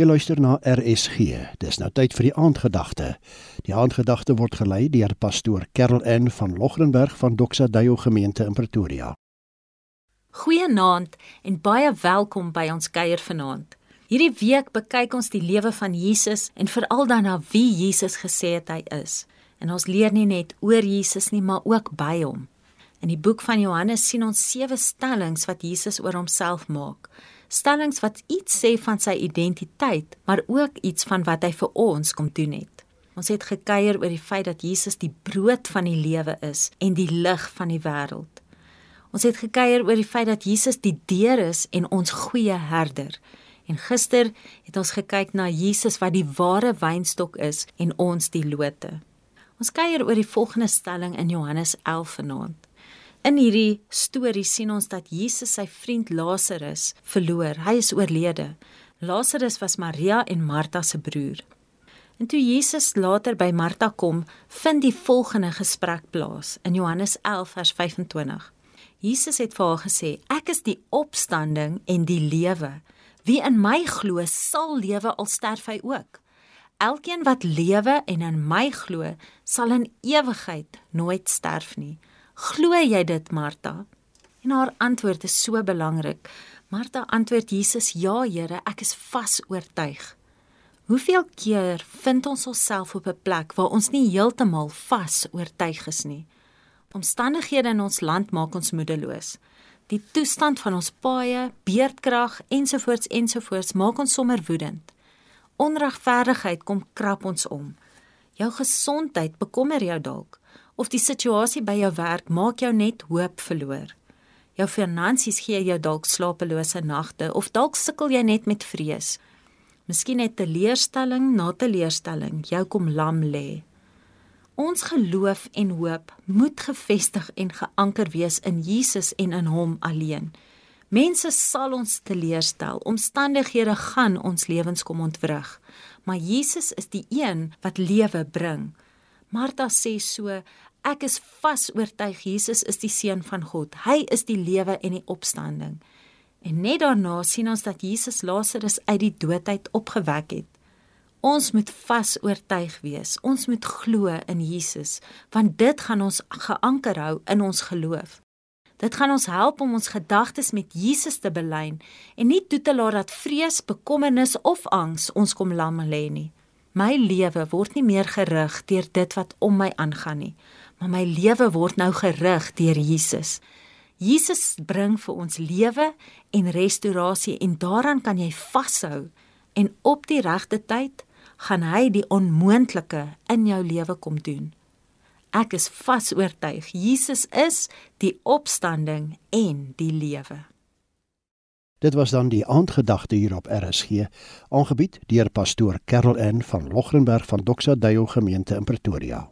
Jy luister na RSG. Dis nou tyd vir die aandgedagte. Die aandgedagte word gelei deur pastoor Karel N van Logrenberg van Doxa Deo gemeente in Pretoria. Goeienaand en baie welkom by ons kuier vanaand. Hierdie week bekyk ons die lewe van Jesus en veral dan na wie Jesus gesê het hy is. En ons leer nie net oor Jesus nie, maar ook by hom. In die boek van Johannes sien ons sewe stellings wat Jesus oor homself maak stellings wat iets sê van sy identiteit, maar ook iets van wat hy vir ons kom doen het. Ons het gekuier oor die feit dat Jesus die brood van die lewe is en die lig van die wêreld. Ons het gekuier oor die feit dat Jesus die deur is en ons goeie herder. En gister het ons gekyk na Jesus wat die ware wynstok is en ons die lote. Ons kuier oor die volgende stelling in Johannes 11 vanaand. In hierdie storie sien ons dat Jesus sy vriend Lazarus verloor. Hy is oorlede. Lazarus was Maria en Martha se broer. En toe Jesus later by Martha kom, vind die volgende gesprek plaas in Johannes 11 vers 25. Jesus het vir haar gesê: "Ek is die opstanding en die lewe. Wie in my glo, sal lewe al sterf hy ook. Elkeen wat lewe en in my glo, sal in ewigheid nooit sterf nie." Glo jy dit, Martha? En haar antwoord is so belangrik. Martha antwoord Jesus: "Ja, Here, ek is vas oortuig." Hoeveel keer vind ons onsself op 'n plek waar ons nie heeltemal vas oortuig is nie? Omstandighede in ons land maak ons moedeloos. Die toestand van ons paaie, beerdkrag ensovoorts ensovoorts maak ons sommer woedend. Onregverdigheid kom krap ons om. Jou gesondheid bekommer jou dalk of die situasie by jou werk maak jou net hoop verloor. Jou finansies gee jou dalk slapelose nagte of dalk sukkel jy net met vrees. Miskien het teleurstelling na teleurstelling jou kom lam lê. Ons geloof en hoop moet gefestig en geanker wees in Jesus en in Hom alleen. Mense sal ons teleurstel, omstandighede gaan ons lewens kom ontwrig, maar Jesus is die een wat lewe bring. Martha sê so, Ek is vas oortuig Jesus is die seun van God. Hy is die lewe en die opstanding. En net daarna sien ons dat Jesus Lazarus uit die dood uit opgewek het. Ons moet vas oortuig wees. Ons moet glo in Jesus, want dit gaan ons geanker hou in ons geloof. Dit gaan ons help om ons gedagtes met Jesus te belyn en nie toe te laat dat vrees, bekommernis of angs ons kom lam lê nie. My lewe word nie meer gerig deur dit wat om my aangaan nie, maar my lewe word nou gerig deur Jesus. Jesus bring vir ons lewe en restaurasie en daaraan kan jy vashou en op die regte tyd gaan hy die onmoontlike in jou lewe kom doen. Ek is vas oortuig Jesus is die opstanding en die lewe. Dit was dan die aandgedagte hier op RSG, aangebied deur pastoor Karel N van Logrenberg van Doxa Deo gemeente in Pretoria.